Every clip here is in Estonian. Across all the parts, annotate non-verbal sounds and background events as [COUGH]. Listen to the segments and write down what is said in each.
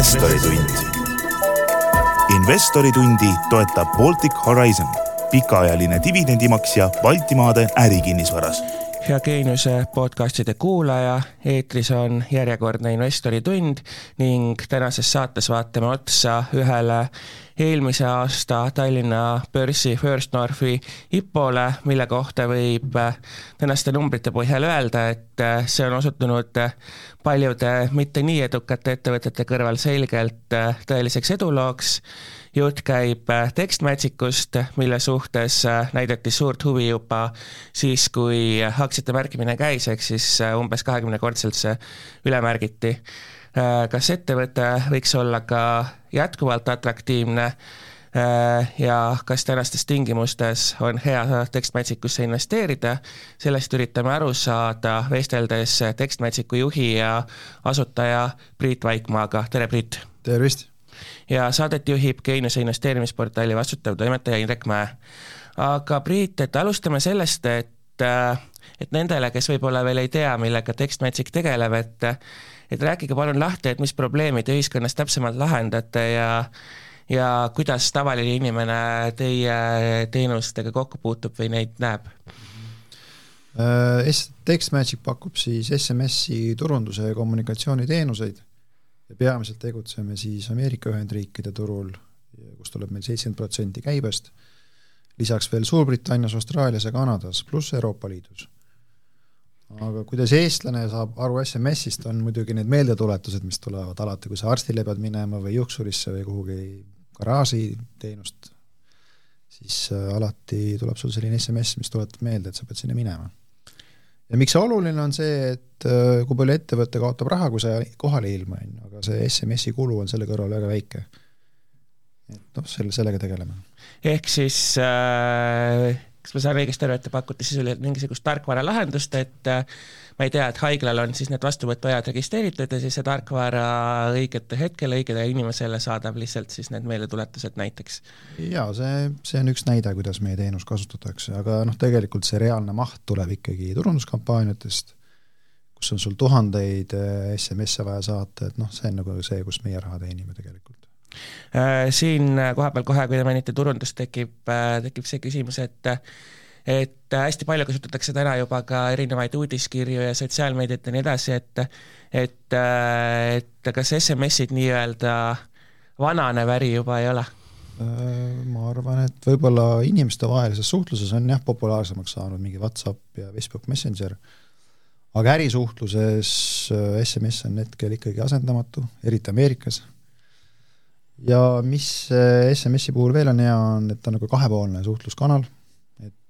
investoritund. investoritundi toetab Baltic Horizon, pikaajaline dividendimaksja Baltimaade ärikinnisvaras hea Geeniuse podcastide kuulaja, eetris on järjekordne investoritund ning tänases saates vaatame otsa ühele eelmise aasta Tallinna börsi First Northi IPO-le, mille kohta võib tänaste numbrite põhjal öelda, et see on osutunud paljude mitte nii edukate ettevõtete kõrval selgelt tõeliseks edulooks jutt käib äh, tekstmatchikust, mille suhtes äh, näidati suurt huvi juba siis, kui aktsiate märkimine käis, ehk siis äh, umbes kahekümnekordselt see üle märgiti. kas ettevõte võiks olla ka jätkuvalt atraktiivne ja kas tänastes tingimustes on hea tekstmatchikusse investeerida, sellest üritame aru saada, vesteldes tekstmatchiku juhi ja asutaja Priit Vaikmaaga, tere Priit! tervist! Ja saadet juhib Geeniuse investeerimisportaali vastutav toimetaja Indrek Mäe. aga Priit, et alustame sellest, et et nendele, kes võib-olla veel ei tea, millega tekstmatchik tegeleb, et et rääkige palun lahti, et mis probleemi te ühiskonnas täpsemalt lahendate ja ja kuidas tavaline inimene teie teenustega kokku puutub või neid näeb? Äh, Textmagic pakub siis SMS-i turunduse ja kommunikatsiooniteenuseid ja peamiselt tegutseme siis Ameerika Ühendriikide turul, kus tuleb meil seitsekümmend protsenti käibest, lisaks veel Suurbritannias, Austraalias ja Kanadas, pluss Euroopa Liidus. aga kuidas eestlane saab aru SMS-ist, on muidugi need meeldetuletused, mis tulevad alati, kui sa arstile pead minema või juuksurisse või kuhugi garaaži teenust, siis äh, alati tuleb sul selline SMS, mis tuletab meelde, et sa pead sinna minema ja miks see oluline on see, et äh, kui palju ettevõte kaotab raha, kui sa kohale ei ilmu, on ju, aga see SMS-i kulu on selle kõrval väga väike. et noh, selle, sellega tegeleme. ehk siis äh, kas ma saan õigesti aru, et te pakute sisuliselt mingisugust tarkvaralahendust, et äh, ma ei tea, et haiglal on siis need vastuvõtuajad registreeritud ja siis see tarkvara õigetel hetkel õigele inimesele saadab lihtsalt siis need meeldetuletused näiteks? jaa, see, see on üks näide, kuidas meie teenust kasutatakse, aga noh, tegelikult see reaalne maht tuleb ikkagi turunduskampaaniatest, kus on sul tuhandeid äh, SMS-e vaja saata, et noh, see on nagu see, kus meie raha teenime tegelikult siin kohapeal kohe, kui te mainite turundust, tekib, äh, tekib see küsimus, et et hästi palju kasutatakse täna juba ka erinevaid uudiskirju ja sotsiaalmeediat ja nii edasi, et et, et kas SMS-id nii-öelda vananev äri juba ei ole? ma arvan, et võib-olla inimestevahelises suhtluses on jah, populaarsemaks saanud mingi Whatsapp ja Facebook Messenger, aga ärisuhtluses SMS on hetkel ikkagi asendamatu, eriti Ameerikas. Ja mis SMS-i puhul veel on hea, on, et ta on nagu kahepoolne suhtluskanal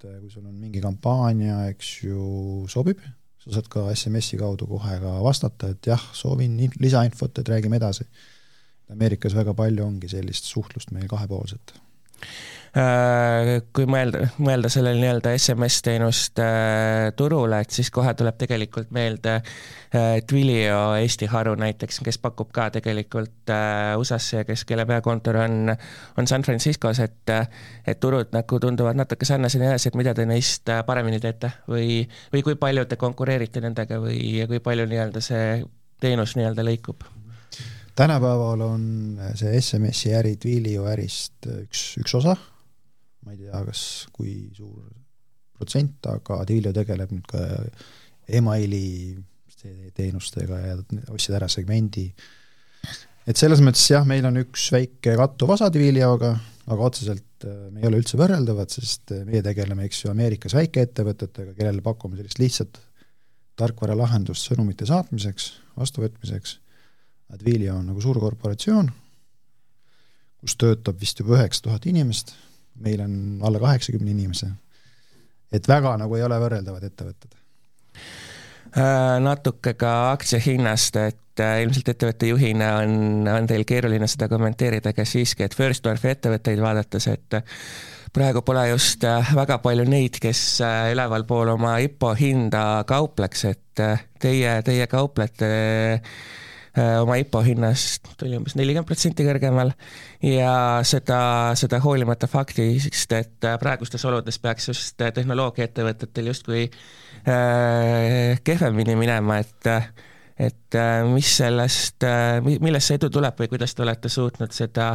et äh, kui sul on mingi kampaania, eks ju, sobib, sa saad ka SMS-i kaudu kohe ka vastata, et jah, soovin lisainfot, et räägime edasi. Ameerikas väga palju ongi sellist suhtlust meil kahepoolset kui mõelda, mõelda sellele nii-öelda SMS-teenuste äh, turule, et siis kohe tuleb tegelikult meelde äh, Twilio Eesti haru näiteks, kes pakub ka tegelikult USA-sse ja kes, kelle peakontor on, on San Franciscos, et et turud nagu tunduvad natuke sarnased ja nii edasi, et mida te neist paremini teete või, või kui palju te konkureerite nendega või kui palju nii-öelda see teenus nii-öelda lõikub? tänapäeval on see SMS-i äri Twilio ärist üks, üks osa ma ei tea, kas kui suur protsent, aga Twilio tegeleb nüüd ka emaili teenustega ja ostsid ära segmendi. et selles mõttes jah, meil on üks väike kattuv osa Twilioga, aga otseselt äh, me ei ole üldse võrreldavad, sest äh, meie tegeleme, eks ju, Ameerikas väikeettevõtetega, kellele pakume sellist lihtsat tarkvaralahendust sõnumite saatmiseks, vastuvõtmiseks, Twilio on nagu suur korporatsioon, kus töötab vist juba üheksa tuhat inimest meil on alla kaheksakümne inimese. et väga nagu ei ole võrreldavad ettevõtted äh, natuke ka aktsia hinnast, et äh, ilmselt ettevõtte juhina on, on teil keeruline seda kommenteerida, aga siiski, et First Northi ettevõtteid vaadates, et praegu pole just äh, väga palju neid, kes ülevalpool oma IPO hinda kaupleks, et teie, teie kauplete Äh, oma IPO hinnast tuli umbes nelikümmend protsenti kõrgemal ja seda, seda hoolimata faktist, et äh, praegustes oludes peaks just tehnoloogiaettevõtetel justkui äh, kehvemini minema, et et mis sellest, millest see edu tuleb või kuidas te olete suutnud seda,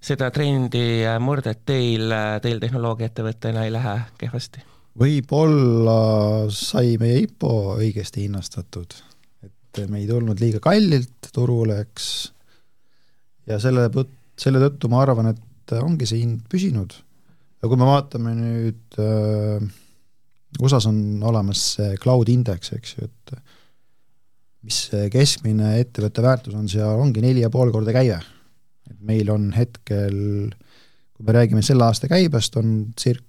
seda trendi murda, et teil, teil tehnoloogiaettevõttena ei lähe kehvasti? võib-olla sai meie IPO õigesti hinnastatud, et me ei tulnud liiga kallilt turule, eks, ja selle, selle tõttu ma arvan, et ongi see hind püsinud. ja kui me vaatame nüüd äh,, USA-s on olemas see cloud index, eks ju, et mis see keskmine ettevõtte väärtus on, seal ongi neli ja pool korda käive. et meil on hetkel, kui me räägime selle aasta käibest, on circ-,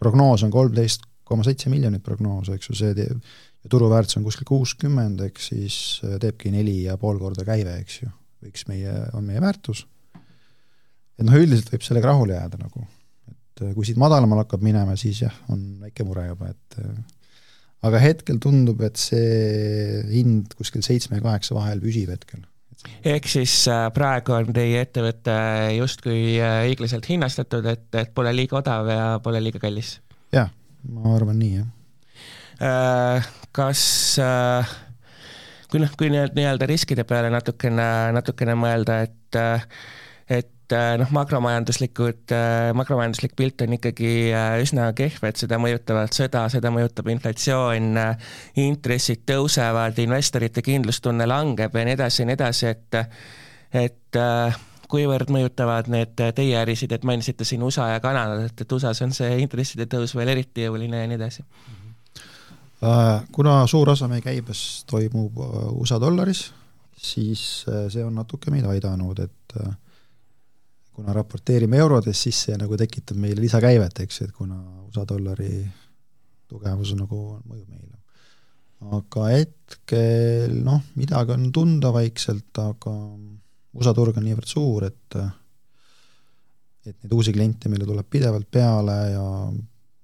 prognoos on kolmteist koma seitse miljonit prognoos, eks ju, see teeb, ja turuväärtus on kuskil kuuskümmend, ehk siis äh, teebki neli ja pool korda käive, eks ju, võiks meie, on meie väärtus. et noh, üldiselt võib sellega rahule jääda nagu, et äh, kui siit madalamal hakkab minema, siis jah, on väike mure juba, et äh, aga hetkel tundub, et see hind kuskil seitsme ja kaheksa vahel püsib hetkel ehk siis praegu on teie ettevõte justkui õiglaselt hinnastatud, et, et pole liiga odav ja pole liiga kallis? jah, ma arvan nii, jah. Äh, kas äh, kui noh, kui nii-öelda riskide peale natukene, natukene mõelda, et et noh, makromajanduslikud, makromajanduslik pilt on ikkagi üsna kehv, et seda mõjutavad sõda, seda mõjutab inflatsioon, intressid tõusevad, investorite kindlustunne langeb ja nii edasi ja nii edasi, et et kuivõrd mõjutavad need teie ärisid, et mainisite siin USA ja Kanadat, et, USA-s on see intresside tõus veel eriti jõuline ja nii edasi? Äh, kuna suur osa meie käibest toimub äh, USA dollaris, siis äh, see on natuke meid aidanud, et kuna raporteerime eurodes, siis see nagu tekitab meile lisakäivet, eks, et kuna USA dollari tugevus nagu mõjub meile. aga hetkel noh, midagi on tunda vaikselt, aga USA turg on niivõrd suur, et et neid uusi kliente meile tuleb pidevalt peale ja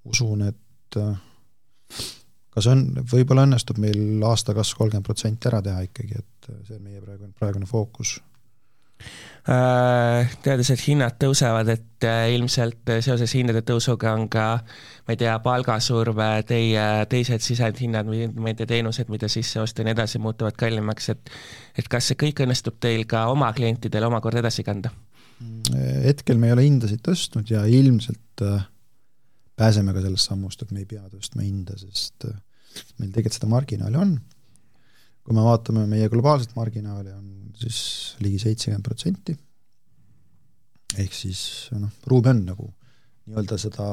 usun, et kas on, võib-olla õnnestub meil aasta kasv kolmkümmend protsenti ära teha ikkagi, et see on meie praegune, praegune fookus teades, et hinnad tõusevad, et äh, ilmselt seoses hindade tõusuga on ka ma ei tea, palgasurve, teie teised sisendhinnad või ma ei tea, teenused, mida sisse osta ja nii edasi, muutuvad kallimaks, et et kas see kõik õnnestub teil ka oma klientidele omakorda edasi kanda? hetkel me ei ole hindasid tõstnud ja ilmselt äh, pääseme ka sellest sammust, et me ei pea tõstma hinda, sest äh, meil tegelikult seda marginaali on. Kui me vaatame meie globaalset marginaali, on siis ligi seitsekümmend protsenti. ehk siis noh, ruumi on nagu nii-öelda seda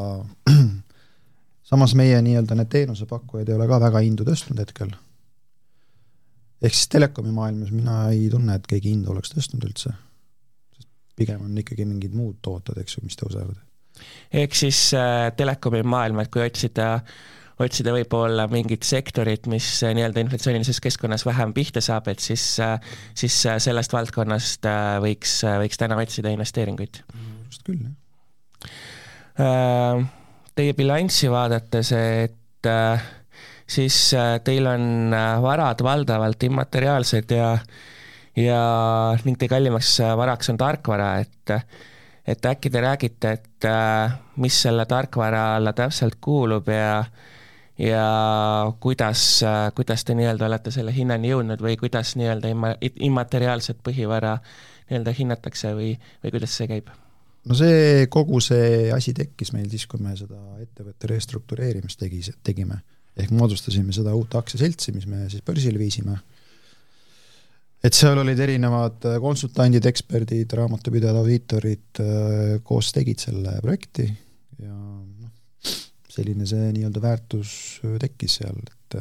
[CLEARS THROAT] samas meie nii-öelda need teenusepakkujad ei ole ka väga hindu tõstnud hetkel. ehk siis telekomi maailmas mina ei tunne, et keegi hindu oleks tõstnud üldse. pigem on ikkagi mingid muud tooted, eks ju, mis tõusevad. ehk siis äh, telekomi maailm, et kui otsida otsida võib-olla mingit sektorit, mis äh, nii-öelda inflatsioonilises keskkonnas vähem pihta saab, et siis, äh, siis äh, sellest valdkonnast võiks, võiks täna otsida investeeringuid? just küll, jah teie bilanssi vaadates, et äh, siis äh, teil on äh, varad valdavalt immateriaalsed ja ja ning teie kallimaks varaks on tarkvara, et et äkki te räägite, et mis selle tarkvara alla täpselt kuulub ja ja kuidas, kuidas te nii-öelda olete selle hinnani jõudnud või kuidas nii-öelda imma-, immateriaalset põhivara nii-öelda hinnatakse või, või kuidas see käib? no see, kogu see asi tekkis meil siis, kui me seda ettevõtte restruktureerimist tegi, tegime. ehk moodustasime seda uut aktsiaseltsi, mis me siis börsile viisime. et seal olid erinevad konsultandid, eksperdid, raamatupidajad, audiitorid koos tegid selle projekti ja selline see nii-öelda väärtus tekkis seal, et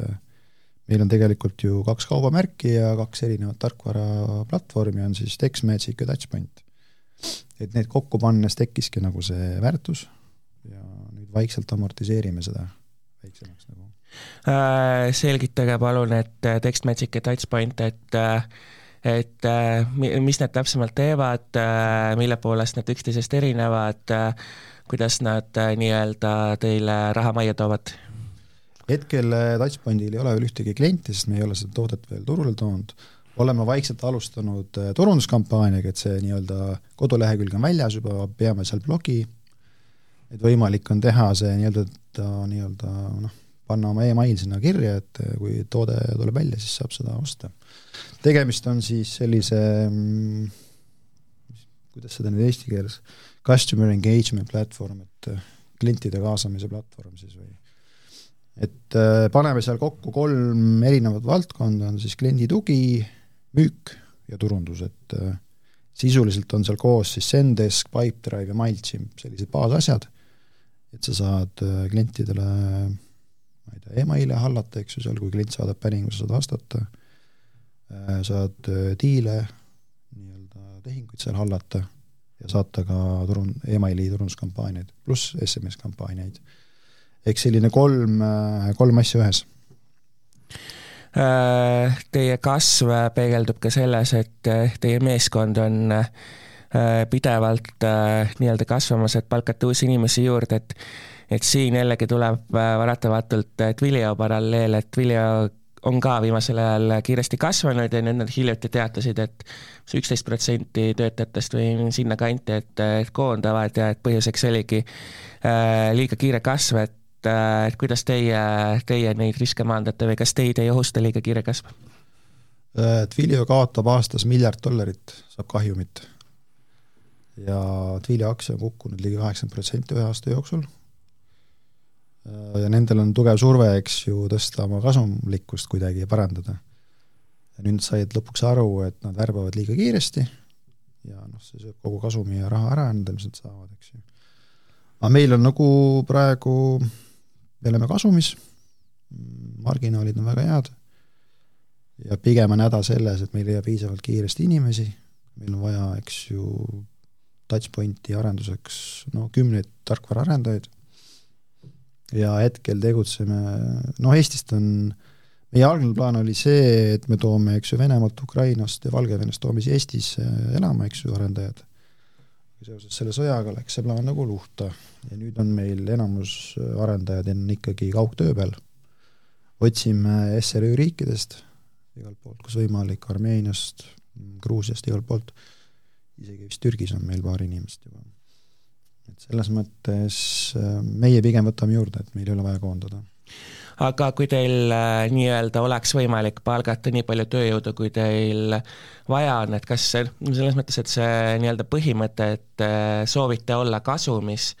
meil on tegelikult ju kaks kaubamärki ja kaks erinevat tarkvaraplatvormi, on siis TextMagic ja Touchpoint et need kokku pannes tekkiski nagu see väärtus ja nüüd vaikselt amortiseerime seda väiksemaks nagu äh,. selgitage palun, et äh, TextMagic ja Touchpoint, et äh, et äh, mis need täpsemalt teevad, mille poolest nad üksteisest erinevad, kuidas nad nii-öelda teile raha majja toovad? hetkel Touchpointil ei ole veel ühtegi klienti, sest me ei ole seda toodet veel turule toonud oleme vaikselt alustanud äh, turunduskampaaniaga, et see nii-öelda kodulehekülg on väljas juba, peame seal blogi, et võimalik on teha see nii-öelda, nii-öelda noh, panna oma email sinna kirja, et kui toode tuleb välja, siis saab seda osta. tegemist on siis sellise mm, kuidas seda nüüd eesti keeles, customer engagement platvorm, et klientide kaasamise platvorm siis või? Et äh, paneme seal kokku kolm erinevat valdkonda, on siis kliendi tugi, müük ja turundus, et äh, sisuliselt on seal koos siis Zendesk, Pipedrive ja MailChimp, sellised baasasjad, et sa saad äh, klientidele ma ei tea, emaile hallata, eks ju, seal kui klient saadab päringu, sa saad vastata, saad diile, tehinguid seal hallata ja saata ka turun-, emaili turunduskampaaniaid, pluss SMS-kampaaniaid ehk selline kolm, kolm asja ühes. Äh, teie kasv peegeldub ka selles, et äh, teie meeskond on äh, pidevalt nii-öelda kasvamas, et palkate uusi inimesi juurde, et et siin jällegi tuleb paratamatult Twilio paralleel, et Twilio on ka viimasel ajal kiiresti kasvanud ja nüüd nad hiljuti teatasid, et üksteist protsenti töötajatest või sinnakanti, et, et koondavad ja et põhjuseks oligi äh, liiga kiire kasv, et äh, et kuidas teie, teie neid riske maandate või kas teid ei ohusta liiga kiire kasv? Twilio kaotab aastas miljard dollarit, saab kahjumit. ja Twilio aktsia on kukkunud ligi kaheksakümmend protsenti ühe aasta jooksul. Ja nendel on tugev surve, eks ju, tõsta oma kasumlikkust kuidagi ja parandada. nüüd said lõpuks aru, et nad värbavad liiga kiiresti ja noh, see sööb kogu kasumi ja raha ära, mida nad saavad, eks ju. aga meil on nagu praegu me oleme kasumis, marginaalid on väga head ja pigem on häda selles, et meil ei jää piisavalt kiiresti inimesi, meil on vaja, eks ju, touchpointi arenduseks no kümneid tarkvaraarendajaid ja hetkel tegutseme, noh Eestist on, meie algne plaan oli see, et me toome, eks ju, Venemaalt, Ukrainast ja Valgevenest toome siia Eestisse elama, eks ju, arendajad seoses selle sõjaga läks see plaan nagu luhta ja nüüd on meil enamus arendajad on ikkagi kaugtöö peal. otsime SRÜ riikidest, igalt poolt, kus võimalik, Armeeniast, Gruusiast, igalt poolt, isegi vist Türgis on meil paar inimest juba. Et selles mõttes äh, meie pigem võtame juurde, et meil ei ole vaja koondada. Aga kui teil äh, nii-öelda oleks võimalik palgata nii palju tööjõudu, kui teil vaja on, et kas see, selles mõttes, et see nii-öelda põhimõte, et äh, soovite olla kasumis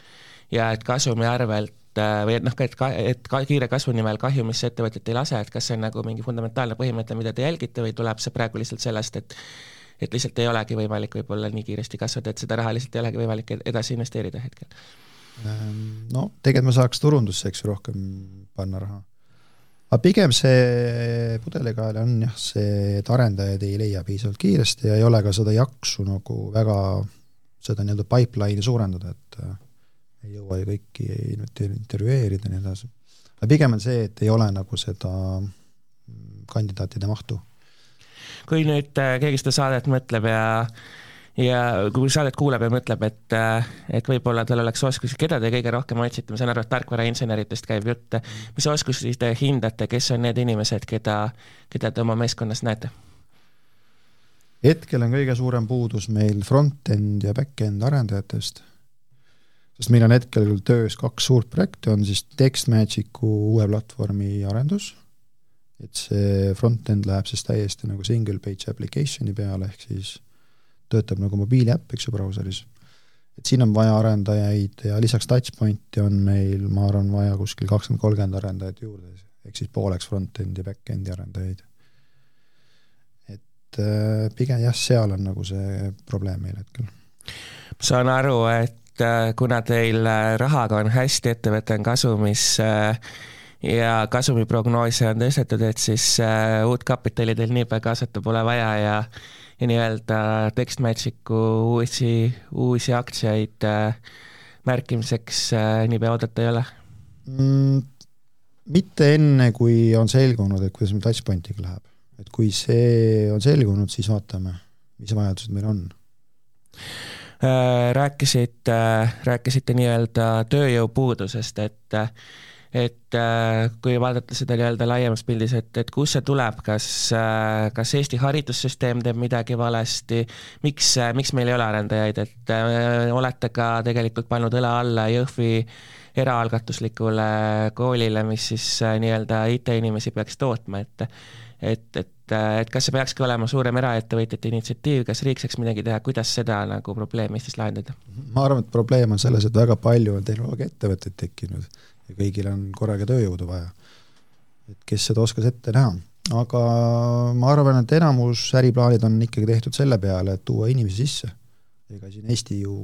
ja et kasumi arvelt või et noh, et ka, et ka kiire kasvu nimel kahjumisse ettevõtjat ei lase, et kas see on nagu mingi fundamentaalne põhimõte, mida te jälgite või tuleb see praegu lihtsalt sellest, et et lihtsalt ei olegi võimalik võib-olla nii kiiresti kasvada, et seda raha lihtsalt ei olegi võimalik edasi investeerida hetkel? Ehm, no tegelikult me saaks turundusse, eks ju, rohkem panna raha. aga pigem see pudelikael on jah, see, et arendajad ei leia piisavalt kiiresti ja ei ole ka seda jaksu nagu väga seda nii-öelda pipeline'i suurendada, et äh, ei jõua ju kõiki intervjueerida ja nii edasi. aga pigem on see, et ei ole nagu seda mm, kandidaatide mahtu. Kui nüüd äh, keegi seda saadet mõtleb ja ja kui saadet kuuleb ja mõtleb, et, et võib-olla tal oleks oskusi, keda te kõige rohkem otsite, ma saan aru, et tarkvarainseneritest käib jutt, mis oskusi te hindate, kes on need inimesed, keda, keda te oma meeskonnas näete? hetkel on kõige suurem puudus meil front-end ja back-end arendajatest, sest meil on hetkel töös kaks suurt projekti, on siis TextMagicu uue platvormi arendus, et see front-end läheb siis täiesti nagu single page application'i peale, ehk siis töötab nagu mobiiliäpp, eks ju, brauseris. et siin on vaja arendajaid ja lisaks Touchpointi on meil, ma arvan, vaja kuskil kakskümmend, kolmkümmend arendajat juurde, ehk siis pooleks front-endi back-endi arendajaid. et äh, pigem jah, seal on nagu see probleem meil hetkel. saan aru, et äh, kuna teil äh, rahaga on hästi, ettevõte on kasumis ja kasumiprognoose on tõstetud, et siis uut kapitali teil niipea kaasata pole vaja ja ja nii-öelda tekstmatch'iku uusi, uusi aktsiaid äh, märkimiseks äh, niipea oodata ei ole mm,? mitte enne, kui on selgunud, et kuidas meil touchpointiga läheb. et kui see on selgunud, siis vaatame, mis vajadused meil on äh,. rääkisite, rääkisite nii-öelda tööjõupuudusest, et et äh, kui vaadata seda nii-öelda laiemas pildis, et, et kust see tuleb, kas, äh, kas Eesti haridussüsteem teeb midagi valesti, miks, äh, miks meil ei ole arendajaid, et olete ka tegelikult pannud õla alla Jõhvi eraalgatuslikule koolile, mis siis nii-öelda IT-inimesi peaks tootma, et et, et, et kas see peakski olema suurem eraettevõtjate initsiatiiv, kas riik saaks midagi teha, kuidas seda nagu probleemi Eestis lahendada? ma arvan, et probleem on selles, et väga palju on tehnoloogiaettevõtteid tekkinud ja kõigil on korraga tööjõudu vaja. et kes seda oskas ette näha aga ma arvan, et enamus äriplaanid on ikkagi tehtud selle peale, et tuua inimesi sisse. ega siin Eesti ju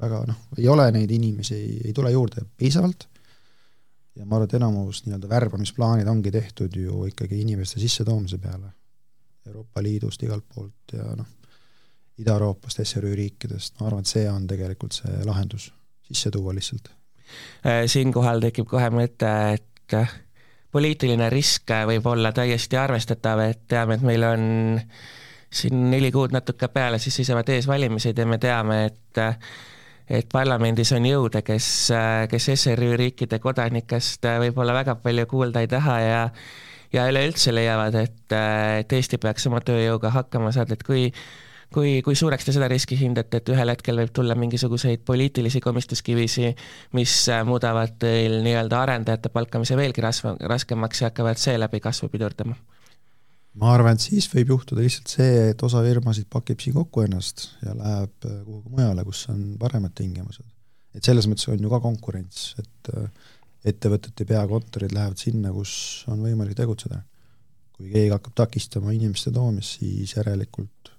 väga noh, ei ole neid inimesi, ei tule juurde piisavalt ja ma arvan, et enamus nii-öelda värbamisplaanid ongi tehtud ju ikkagi inimeste sissetoomise peale. Euroopa Liidust, igalt poolt ja noh, Ida-Euroopast, SRÜ riikidest, ma arvan, et see on tegelikult see lahendus, sisse tuua lihtsalt. Äh, siinkohal tekib kohe mõte, et poliitiline risk võib olla täiesti arvestatav, et teame, et meil on siin neli kuud natuke peale, siis seisavad ees valimised ja me teame, et et parlamendis on jõude, kes, kes SRÜ riikide kodanikest võib-olla väga palju kuulda ei taha ja ja üleüldse leiavad, et, et Eesti peaks oma tööjõuga hakkama saada, et kui kui, kui suureks te seda riski hindate, et ühel hetkel võib tulla mingisuguseid poliitilisi komistuskivisi, mis äh, muudavad teil nii-öelda arendajate palkamise veelgi rasva, raskemaks ja hakkavad seeläbi kasvu pidurdama? ma arvan, et siis võib juhtuda lihtsalt see, et osa firmasid pakib siin kokku ennast ja läheb äh, kuhugi mujale, kus on paremad tingimused. et selles mõttes on ju ka konkurents, et äh, ettevõtete peakontorid lähevad sinna, kus on võimalik tegutseda. kui keegi hakkab takistama inimeste toomist, siis järelikult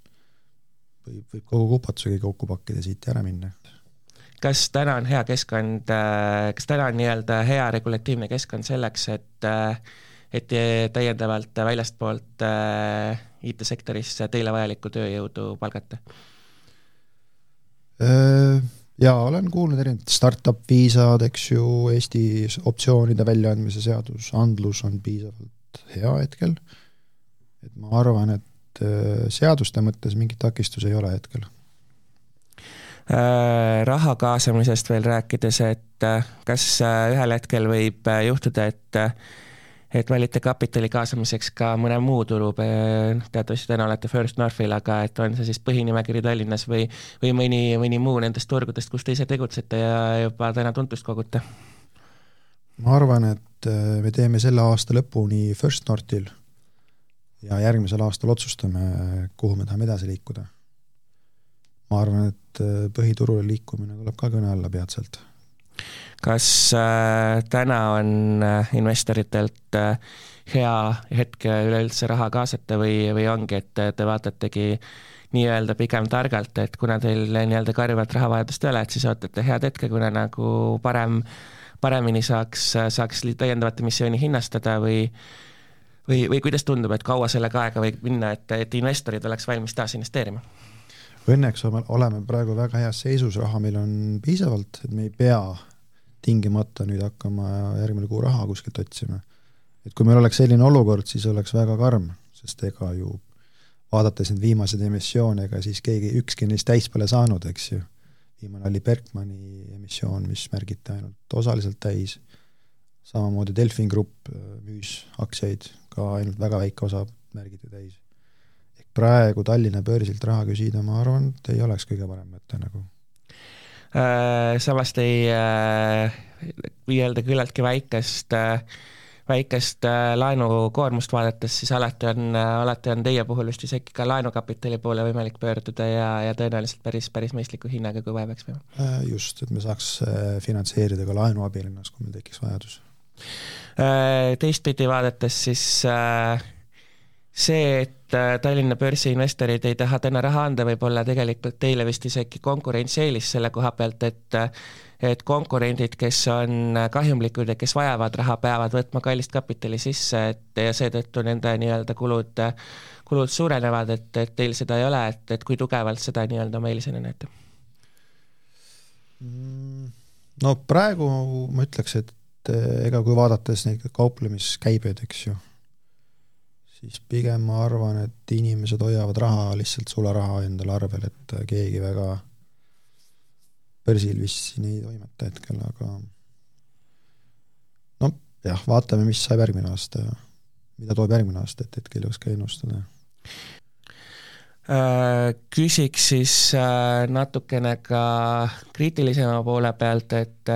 võib, võib kogu kupatusega kokku pakkida siit ära minna. kas täna on hea keskkond, äh, kas täna on nii-öelda hea regulatiivne keskkond selleks, et äh, et täiendavalt väljastpoolt äh, IT-sektorisse teile vajalikku tööjõudu palgata? Jaa, olen kuulnud erinevad startup viisad, eks ju, Eestis optsioonide väljaandmise seadusandlus on piisavalt hea hetkel, et ma arvan, et et äh, seaduste mõttes mingit takistust ei ole hetkel. Äh, raha kaasamisest veel rääkides, et äh, kas ühel hetkel võib juhtuda, et et valite kapitali kaasamiseks ka mõne muu turu, teatavasti täna olete First Northil, aga et on see siis põhinimekiri Tallinnas või, või mõni, mõni muu nendest turgudest, kus te ise tegutsete ja juba täna tuntust kogute? ma arvan, et me teeme selle aasta lõpuni First Northil ja järgmisel aastal otsustame, kuhu me tahame edasi liikuda. ma arvan, et äh, põhiturule liikumine tuleb ka kõne alla peatselt. kas äh, täna on äh, investoritelt hea hetk üleüldse raha kaasata või, või ongi, et te vaatategi nii-öelda pigem targalt, et kuna teil nii-öelda karjuvat rahavajadust ei ole, et siis ootate head hetke, kuna nagu parem, paremini saaks, saaks täiendavat emissiooni hinnastada või või, või kuidas tundub, et kaua sellega aega võib minna, et, et investorid oleks valmis taas investeerima? Õnneks oleme praegu väga heas seisus, raha meil on piisavalt, et me ei pea tingimata nüüd hakkama järgmine kuu raha kuskilt otsima. et kui meil oleks selline olukord, siis oleks väga karm, sest ega ju vaadates neid viimaseid emissioone, ega siis keegi, ükski neist täis pole saanud, eks ju. viimane oli Bergmani emissioon, mis märgiti ainult osaliselt täis, samamoodi Delfin Grupp äh, müüs aktsiaid ka ainult väga väike osa märgiti täis. ehk praegu Tallinna börsilt raha küsida, ma arvan, et ei oleks kõige parem mõte nagu äh,. Samas teie äh, nii-öelda küllaltki väikest äh, väikest äh, laenukoormust vaadates, siis alati on, äh, alati on teie puhul just isegi ka laenukapitali poole võimalik pöörduda ja, ja tõenäoliselt päris, päris mõistliku hinnaga, kui vaja peaks minema. Just, et me saaks finantseerida ka laenuabil ennast, kui meil tekiks vajadus Äh, teistpidi vaadates siis äh, see, et äh, Tallinna börsi investorid ei taha täna raha anda, võib olla tegelikult teile vist isegi konkurentsieelis selle koha pealt, et et konkurendid, kes on kahjumlikud ja kes vajavad raha, peavad võtma kallist kapitali sisse, et ja seetõttu nende nii-öelda kulud, kulud suurenevad, et, et teil seda ei ole, et, et kui tugevalt seda nii-öelda oma eelisena näete? Mm, no praegu ma ütleks, et et eh, ega kui vaadates neid kauplemiskäibeid, eks ju, siis pigem ma arvan, et inimesed hoiavad raha lihtsalt sularaha endale arvel, et keegi väga börsil vist siin ei toimeta hetkel, aga noh, jah, vaatame, mis saab järgmine aasta ja mida toob järgmine aasta, et hetkel ei oska ennustada. Äh, küsiks siis äh, natukene ka kriitilisema poole pealt, et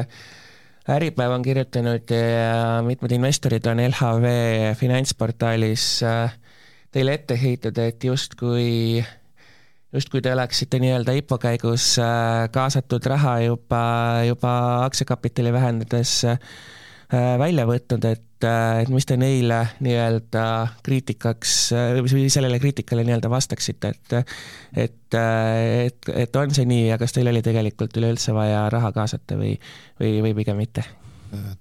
Äripäev on kirjutanud ja mitmed investorid on LHV finantsportaalis äh, teile ette heitud, et justkui, justkui te oleksite nii-öelda IPO käigus äh, kaasatud raha juba, juba aktsiakapitali vähendades äh, välja võtnud, et, et mis te neile nii-öelda kriitikaks või sellele kriitikale nii-öelda vastaksite, et et, et, et on see nii ja kas teil oli tegelikult üleüldse vaja raha kaasata või, või, või pigem mitte?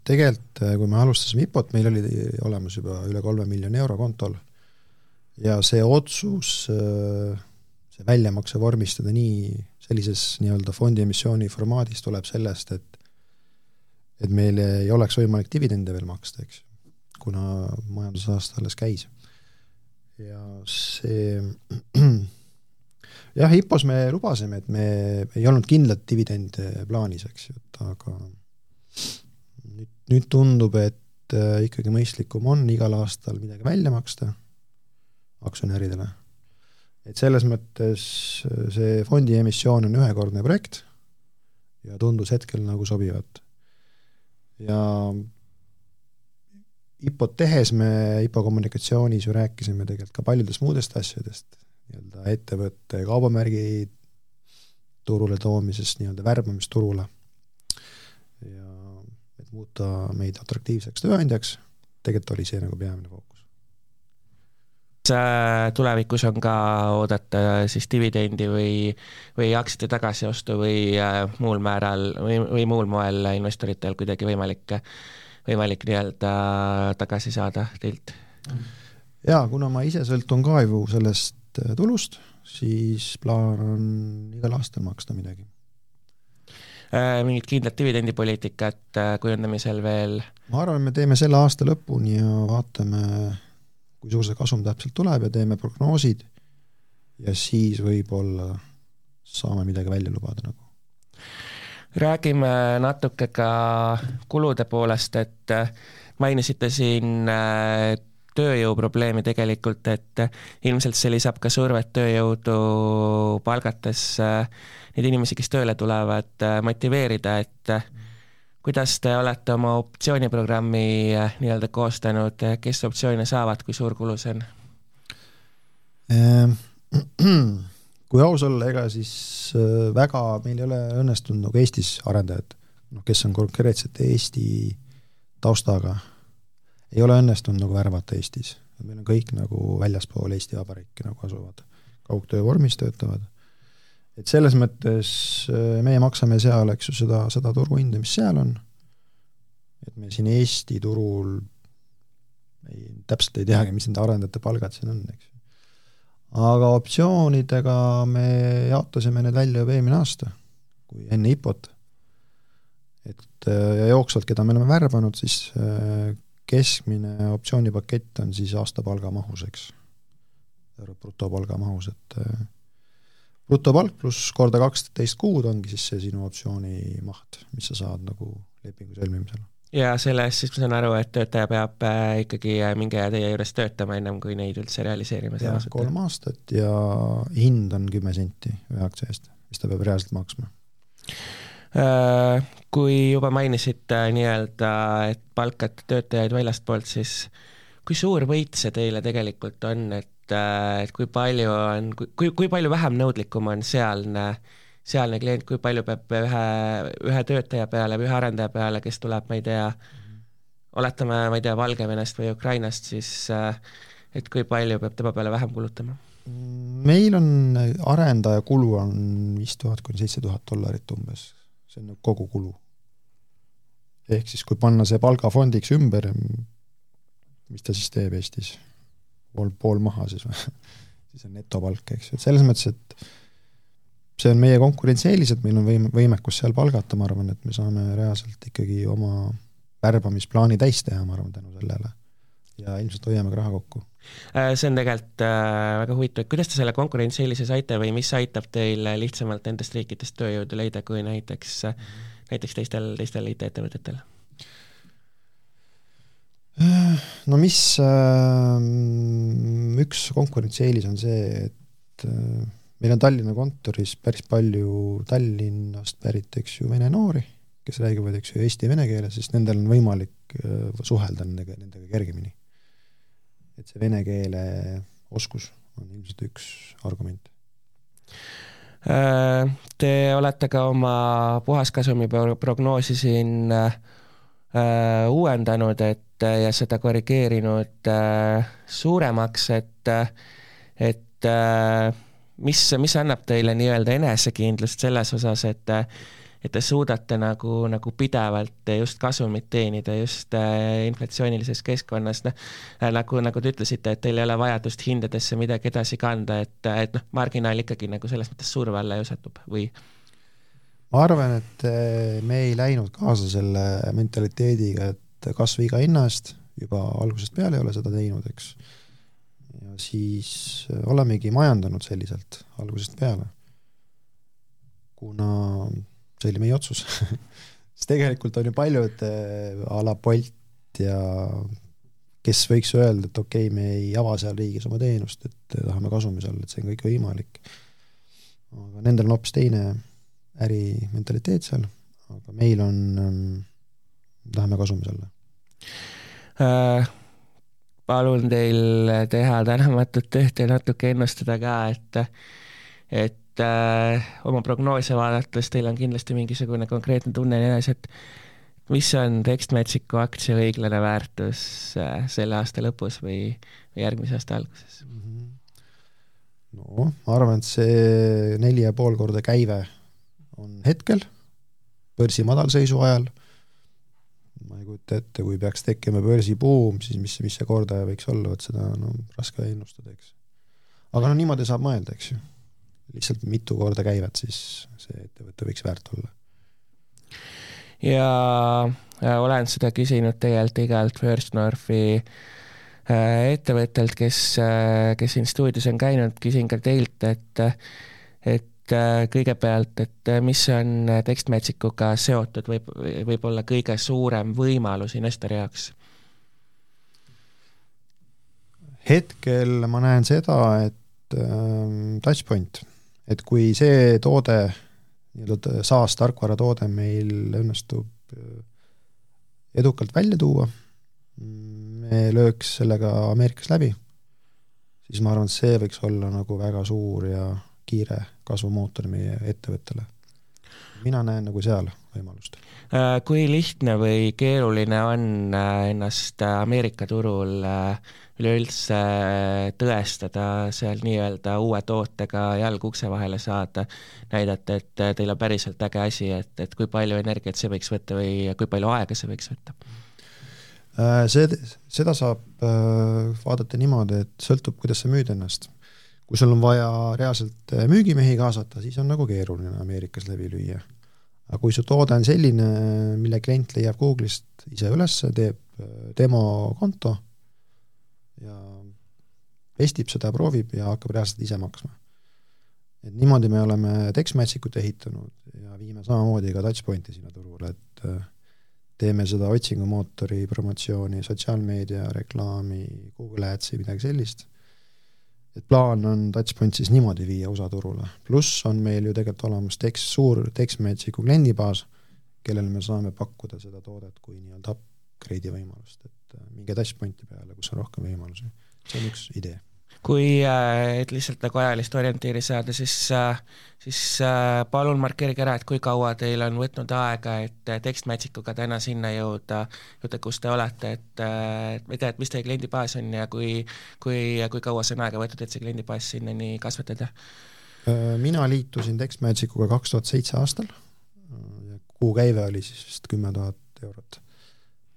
tegelikult, kui me alustasime IPO-t, meil oli olemas juba üle kolme miljoni euro kontol ja see otsus, see väljamakse vormistada nii, sellises nii-öelda fondiemissiooni formaadis tuleb sellest, et et meil ei oleks võimalik dividende veel maksta, eks ju, kuna majandusaasta alles käis. ja see [CLEARS THROAT] jah, IPO-s me lubasime, et me ei olnud kindlat dividende plaanis, eks ju, et aga nüüd, nüüd tundub, et äh, ikkagi mõistlikum on igal aastal midagi välja maksta aktsionäridele. et selles mõttes äh, see fondi emissioon on ühekordne projekt ja tundus hetkel nagu sobivat. Ja IPO-t tehes me IPO kommunikatsioonis ju rääkisime tegelikult ka paljudest muudest asjadest, nii-öelda ettevõtte kaubamärgi turule toomisest, nii-öelda värbamist turule ja et muuta meid atraktiivseks tööandjaks, tegelikult oli see nagu peamine fookus tulevikus on ka oodata siis dividendi või, või aktsiate tagasiostu või äh, muul määral või, või muul moel investoritel kuidagi võimalik, võimalik nii-öelda tagasi saada teilt? jaa, kuna ma ise sõltun ka ju sellest äh, tulust, siis plaan on igal aastal maksta midagi. Äh, mingit kindlat dividendipoliitikat kujundamisel veel? ma arvan, me teeme selle aasta lõpuni ja vaatame kui suur see kasum täpselt tuleb ja teeme prognoosid ja siis võib-olla saame midagi välja lubada nagu. räägime natuke ka kulude poolest, et mainisite siin äh, tööjõuprobleemi tegelikult, et ilmselt see lisab ka survet tööjõudu palgates äh, neid inimesi, kes tööle tulevad, äh, motiveerida, et kuidas te olete oma optsiooniprogrammi eh, nii-öelda koostanud, eh, kes optsioone saavad, kui suur kulu see on? Ehm, [CLEARS THROAT] kui aus olla, ega siis eh, väga meil ei ole õnnestunud nagu Eestis arendajad, noh, kes on konkreetselt Eesti taustaga, ei ole õnnestunud nagu värvata Eestis. meil on kõik nagu väljaspool Eesti Vabariiki nagu asuvad, kaugtöö vormis töötavad et selles mõttes äh, meie maksame seal, eks ju, seda, seda turuhinda, mis seal on, et me siin Eesti turul ei, täpselt ei teagi, mis nende arendajate palgad siin on, eks ju. aga optsioonidega me jaotasime need välja juba eelmine aasta, kui enne IPO-t. et äh, ja jooksvalt, keda me oleme värbanud, siis äh, keskmine optsioonipakett on siis aastapalga mahus, eks, brutopalga mahus, et brutopalk pluss korda kaksteist kuud ongi siis see sinu optsiooni maht, mis sa saad nagu lepingu sõlmimisel. ja selle eest siis ma saan aru, et töötaja peab äh, ikkagi äh, mingi aja teie juures töötama, ennem kui neid üldse realiseerima saab? kolm aastat ja hind on kümme senti ühe aktsia eest, mis ta peab reaalselt maksma äh, kui juba mainisite nii-öelda, et palkate töötajaid väljastpoolt, siis kui suur võit see teile tegelikult on, et et, et kui palju on, kui, kui palju vähem nõudlikum on sealne, sealne klient, kui palju peab ühe, ühe töötaja peale või ühe arendaja peale, kes tuleb, ma ei tea, oletame, ma ei tea, Valgevenest või Ukrainast, siis et kui palju peab tema peale vähem kulutama? meil on, arendaja kulu on viis tuhat kuni seitse tuhat dollarit umbes, see on kogu kulu. ehk siis, kui panna see palgafondiks ümber, mis ta siis teeb Eestis? Pool, pool maha siis või [LAUGHS] siis on netopalk, eks ju, et selles mõttes, et see on meie konkurentsieelis, et meil on võim-, võimekus seal palgata, ma arvan, et me saame reaalselt ikkagi oma värbamisplaani täis teha, ma arvan, tänu sellele. ja ilmselt hoiame ka raha kokku. Äh, see on tegelikult äh, väga huvitav, kuidas te selle konkurentsieelise saite või mis aitab teil lihtsamalt nendest riikidest tööjõudu leida, kui näiteks, näiteks teistel, teistel IT-ettevõtetel? No mis äh,, üks konkurentsieelis on see, et äh, meil on Tallinna kontoris päris palju Tallinnast pärit, eks ju, vene noori, kes räägivad, eks ju, eesti ja vene keeles, siis nendel on võimalik äh, suhelda nendega, nendega kergemini. et see vene keele oskus on ilmselt üks argument. Äh, te olete ka oma puhaskasumi prognoosi siin äh, uuendanud, et ja seda korrigeerinud suuremaks, et, et mis, mis annab teile nii-öelda enesekindlust selles osas, et et te suudate nagu, nagu pidevalt just kasumit teenida just äh, inflatsioonilises keskkonnas, noh, äh, nagu, nagu te ütlesite, et teil ei ole vajadust hindadesse midagi edasi kanda, et, et noh, marginaal ikkagi nagu selles mõttes surve alla ju satub või? ma arvan, et äh, me ei läinud kaasa selle mentaliteediga, et kasva iga hinna eest, juba algusest peale ei ole seda teinud, eks. ja siis olemegi majandanud selliselt algusest peale. kuna see oli meie otsus [LAUGHS] sest tegelikult on ju paljud äh, a la Bolt ja kes võiks öelda, et okei okay,, me ei ava seal riigis oma teenust, et tahame kasumis olla, et see on kõik võimalik. aga nendel on hoopis teine ärimentaliteet seal, aga meil on tahame kasumis olla äh,. palun teil teha tänamatut tööd ja natuke ennustada ka, et et äh, oma prognoose vaadates teil on kindlasti mingisugune konkreetne tunne enes, et mis on Textmagicu aktsia õiglane väärtus äh, selle aasta lõpus või, või järgmise aasta alguses? Mhm. no ma arvan, et see neli ja pool korda käive on hetkel börsi madalseisu ajal, kujuta ette, kui peaks tekkima börsibuum, siis mis, mis see kordaja võiks olla, vot seda on no, raske ennustada, eks. aga no niimoodi saab mõelda, eks ju lihtsalt mitu korda käivad, siis see ettevõte võiks väärt olla. ja olen seda küsinud tegelikult igalt First Northi äh, ettevõttelt, kes, äh, kes siin stuudios on käinud, küsin ka teilt, et et äh, kõigepealt, et mis on tekstmetsikuga seotud, võib, võib-olla kõige suurem võimalus investori jaoks? hetkel ma näen seda, et äh, Touchpoint et kui see toode, nii-öelda SaaS tarkvaratoode meil õnnestub äh, edukalt välja tuua, me lööks sellega Ameerikas läbi, siis ma arvan, et see võiks olla nagu väga suur ja kiire kasvumootor meie ettevõttele. mina näen nagu seal võimalust. Äh, kui lihtne või keeruline on äh, ennast Ameerika turul üleüldse tõestada seal nii-öelda uue tootega jalg ukse vahele saada, näidata, et teil on päriselt äge asi, et, et kui palju energiat see võiks võtta või kui palju aega see võiks võtta? Äh, see, seda saab äh, vaadata niimoodi, et sõltub, kuidas sa müüd ennast. Kui sul on vaja reaalselt äh, müügimehi kaasata, siis on nagu keeruline Ameerikas läbi lüüa. aga kui su toode on selline, mille klient leiab Google'ist ise üles, teeb demokonto ja testib seda, proovib ja hakkab reaalselt ise maksma. et niimoodi me oleme TextMatchikut ehitanud ja viime samamoodi ka Touchpointi sinna turule, et äh, teeme seda otsingumootori promotsiooni, sotsiaalmeedia reklaami, Google Adsi, midagi sellist, et plaan on Touchpoint siis niimoodi viia USA turule. pluss on meil ju tegelikult olemas Tex, suur TextMagicu kliendibaas, kellele me saame pakkuda seda toodet kui nii-öelda upgrade'i võimalust, et äh, minge touchpointi peale, kus on rohkem võimalusi. see on üks idee. Kui, äh, et lihtsalt nagu ajalist orientiiri saada, siis, äh, siis palun markeerige ära, et kui kaua teil on võtnud aega, et TextMagicuga täna sinna jõuda, jõuda, kus te olete, et ei tea, et mis teie kliendibaas on ja kui, kui, kui kaua see on aega võetud, et see kliendibaas sinnani kasvatada? mina liitusin TextMagicuga kaks tuhat seitse aastal, kuukäive oli siis vist kümme tuhat eurot.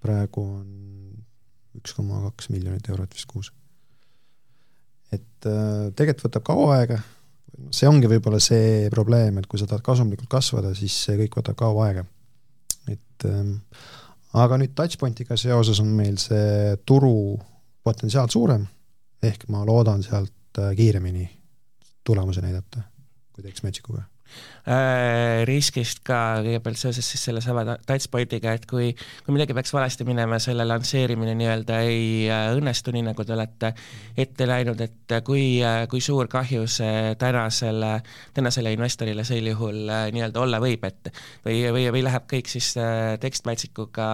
praegu on üks koma kaks miljonit eurot vist kuus. Et äh, tegelikult võtab kaua aega, see ongi võib-olla see probleem, et kui sa tahad kasumlikult kasvada, siis see kõik võtab kaua aega. et ähm, aga nüüd Touchpointiga seoses on meil see turu potentsiaal suurem, ehk ma loodan sealt äh, kiiremini tulemusi näidata kui teeks Magicuga Äh, riskist ka kõigepealt seoses siis sellesama touchpointiga, et kui, kui midagi peaks valesti minema, selle lansseerimine nii-öelda ei äh, õnnestu, nii nagu te olete ette läinud, et kui, äh, kui suur kahju see tänasele, tänasele investorile sel juhul nii-öelda olla võib, et või, või, või läheb kõik siis tekstmatsikuga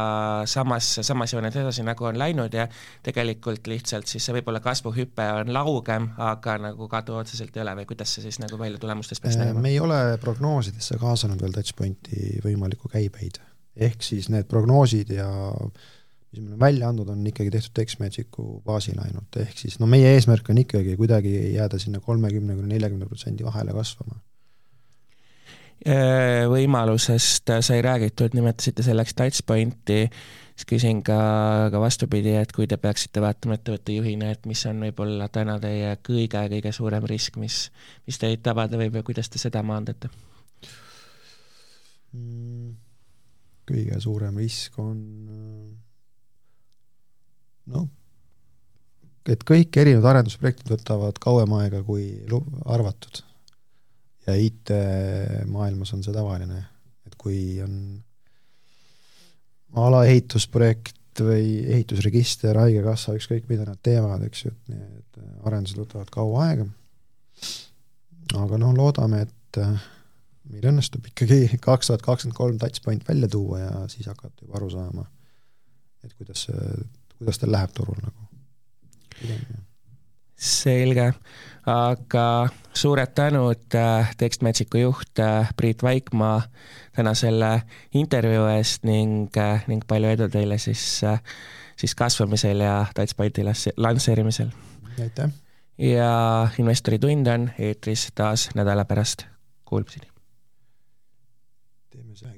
samas, samas joones edasi, nagu on läinud ja tegelikult lihtsalt siis see võib-olla kasvuhüpe on laugem, aga nagu kadu otseselt ei ole või kuidas see siis nagu välja tulemustes peaks nägema? me ei ole prog-, prognoosidesse kaasanud veel Touchpointi võimalikku käibeid. ehk siis need prognoosid ja mis me oleme välja andnud, on ikkagi tehtud TextMagicu baasil ainult, ehk siis no meie eesmärk on ikkagi kuidagi jääda sinna kolmekümne kuni neljakümne protsendi vahele kasvama äh, võimalusest sai räägitud, nimetasite selleks touchpointi, siis küsin ka, ka vastupidi, et kui te peaksite vaatama ettevõtte juhina, et mis on võib-olla täna teie kõige-kõige suurem risk, mis, mis teid tabada võib ja kuidas te seda maandate? Mm, kõige suurem risk on noh, et kõik erinevad arendusprojektid võtavad kauem aega kui arvatud. ja IT-maailmas on see tavaline, et kui on alaehitusprojekt või ehitusregister, Haigekassa, ükskõik mida nad teevad, eks ju, et need arendused võtavad kaua aega. aga noh, loodame, et meil õnnestub ikkagi [LAUGHS] kaks tuhat kakskümmend kolm touchpoint välja tuua ja siis hakata juba aru saama, et kuidas kuidas tal läheb turul nagu. selge, aga suured tänud, äh, Tekstmagicu juht äh, Priit Vaikmaa täna selle intervjuu eest ning, äh, ning palju edu teile siis, siis kasvamisel ja Touchpointi lansseerimisel. aitäh! ja investori tund on eetris taas nädala pärast, kuulmiseni!